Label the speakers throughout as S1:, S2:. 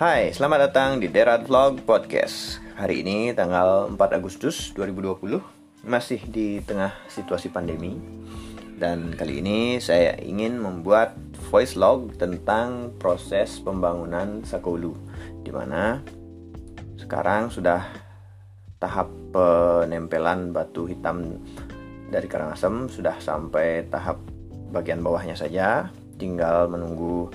S1: Hai, selamat datang di Derat Vlog Podcast. Hari ini tanggal 4 Agustus 2020, masih di tengah situasi pandemi. Dan kali ini saya ingin membuat voice log tentang proses pembangunan Sakolu di mana sekarang sudah tahap penempelan batu hitam dari Karangasem sudah sampai tahap bagian bawahnya saja, tinggal menunggu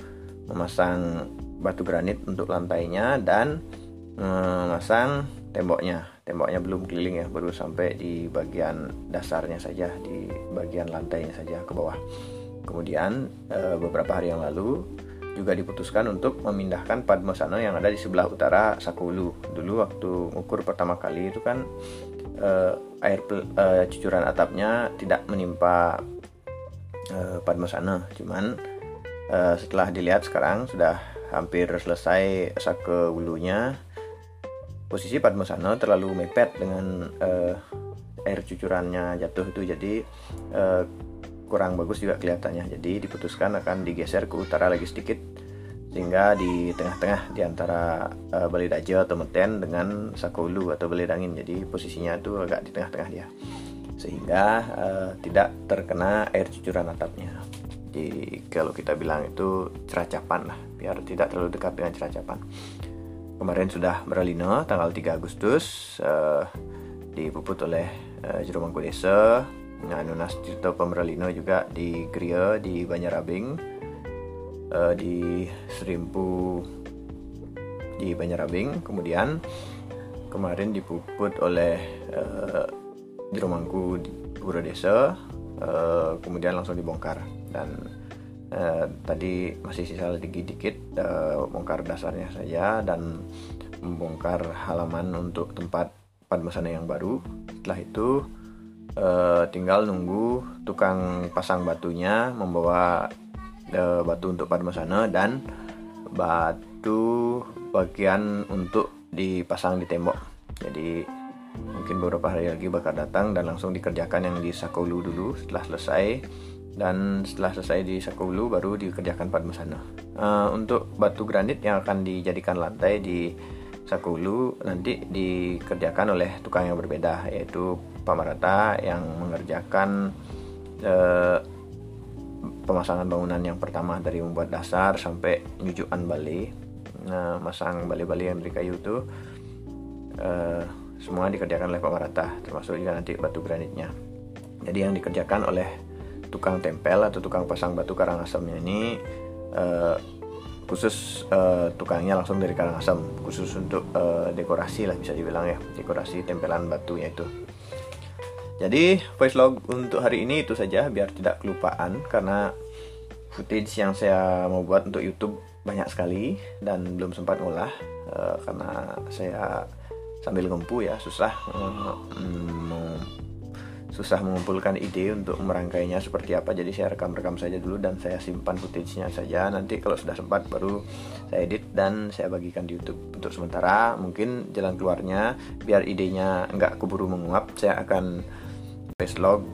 S1: memasang batu granit untuk lantainya dan memasang temboknya. Temboknya belum keliling ya, baru sampai di bagian dasarnya saja, di bagian lantainya saja ke bawah. Kemudian eh, beberapa hari yang lalu juga diputuskan untuk memindahkan Padmasana yang ada di sebelah utara Sakulu. Dulu waktu ukur pertama kali itu kan eh, air eh, cucuran atapnya tidak menimpa Padmasana, cuman setelah dilihat sekarang sudah hampir selesai sake wulunya. Posisi Padmasana terlalu mepet dengan uh, air cucurannya jatuh itu. Jadi uh, kurang bagus juga kelihatannya. Jadi diputuskan akan digeser ke utara lagi sedikit. Sehingga di tengah-tengah di antara uh, Bali Dajo atau Meten dengan Sakolu atau Bali Dangin. Jadi posisinya itu agak di tengah-tengah dia. Sehingga uh, tidak terkena air cucuran atapnya. Jadi kalau kita bilang itu ceracapan lah biar tidak terlalu dekat dengan ceracapan. Kemarin sudah beralino tanggal 3 Agustus uh, dipuput oleh uh, Jero Mangku Desa Nunas Tirto Pemeralino juga di Gria di Banyarabing uh, di Serimpu di Banyarabing. Kemudian kemarin dipuput oleh uh, Jero Mangku Pura Desa uh, kemudian langsung dibongkar. Dan uh, tadi masih sisa dikit-dikit uh, bongkar dasarnya saja dan membongkar halaman untuk tempat padmasana yang baru. Setelah itu uh, tinggal nunggu tukang pasang batunya membawa uh, batu untuk padmasana dan batu bagian untuk dipasang di tembok. Jadi mungkin beberapa hari lagi bakal datang dan langsung dikerjakan yang di Sakolu dulu. Setelah selesai dan setelah selesai di Sakulu baru dikerjakan Padmasana. Uh, untuk batu granit yang akan dijadikan lantai di Sakulu nanti dikerjakan oleh tukang yang berbeda yaitu Pamarata yang mengerjakan uh, pemasangan bangunan yang pertama dari membuat dasar sampai nyujukan bali, nah, masang bali-bali yang dari kayu itu uh, semua dikerjakan oleh Pamarata termasuk juga nanti batu granitnya. Jadi yang dikerjakan oleh tukang tempel atau tukang pasang batu Karangasemnya ini uh, khusus uh, tukangnya langsung dari Karangasem khusus untuk uh, dekorasi lah bisa dibilang ya dekorasi tempelan batunya itu. Jadi voice log untuk hari ini itu saja biar tidak kelupaan karena footage yang saya mau buat untuk YouTube banyak sekali dan belum sempat ngolah uh, karena saya sambil ngempu ya susah uh, susah mengumpulkan ide untuk merangkainya seperti apa. Jadi saya rekam-rekam saja dulu dan saya simpan footage-nya saja. Nanti kalau sudah sempat baru saya edit dan saya bagikan di YouTube untuk sementara. Mungkin jalan keluarnya biar idenya nggak keburu menguap saya akan voice log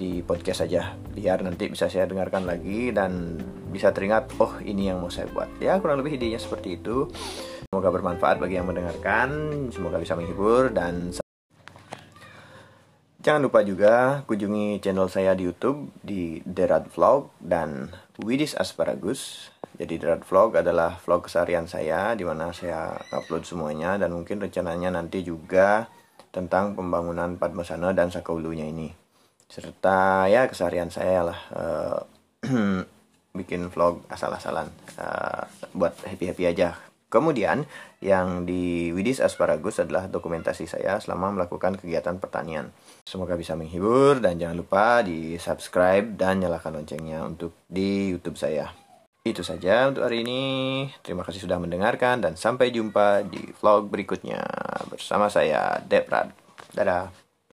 S1: di podcast saja. Biar nanti bisa saya dengarkan lagi dan bisa teringat oh ini yang mau saya buat. Ya kurang lebih idenya seperti itu. Semoga bermanfaat bagi yang mendengarkan. Semoga bisa menghibur dan Jangan lupa juga kunjungi channel saya di YouTube di Derad Vlog dan Widis Asparagus. Jadi Derad Vlog adalah vlog keseharian saya di mana saya upload semuanya dan mungkin rencananya nanti juga tentang pembangunan Padmasana dan Sakaulunya ini. Serta ya keseharian saya lah uh, bikin vlog asal-asalan uh, buat happy-happy aja Kemudian yang di Widis Asparagus adalah dokumentasi saya selama melakukan kegiatan pertanian. Semoga bisa menghibur dan jangan lupa di subscribe dan nyalakan loncengnya untuk di YouTube saya. Itu saja untuk hari ini. Terima kasih sudah mendengarkan dan sampai jumpa di vlog berikutnya bersama saya Deprad. Dadah.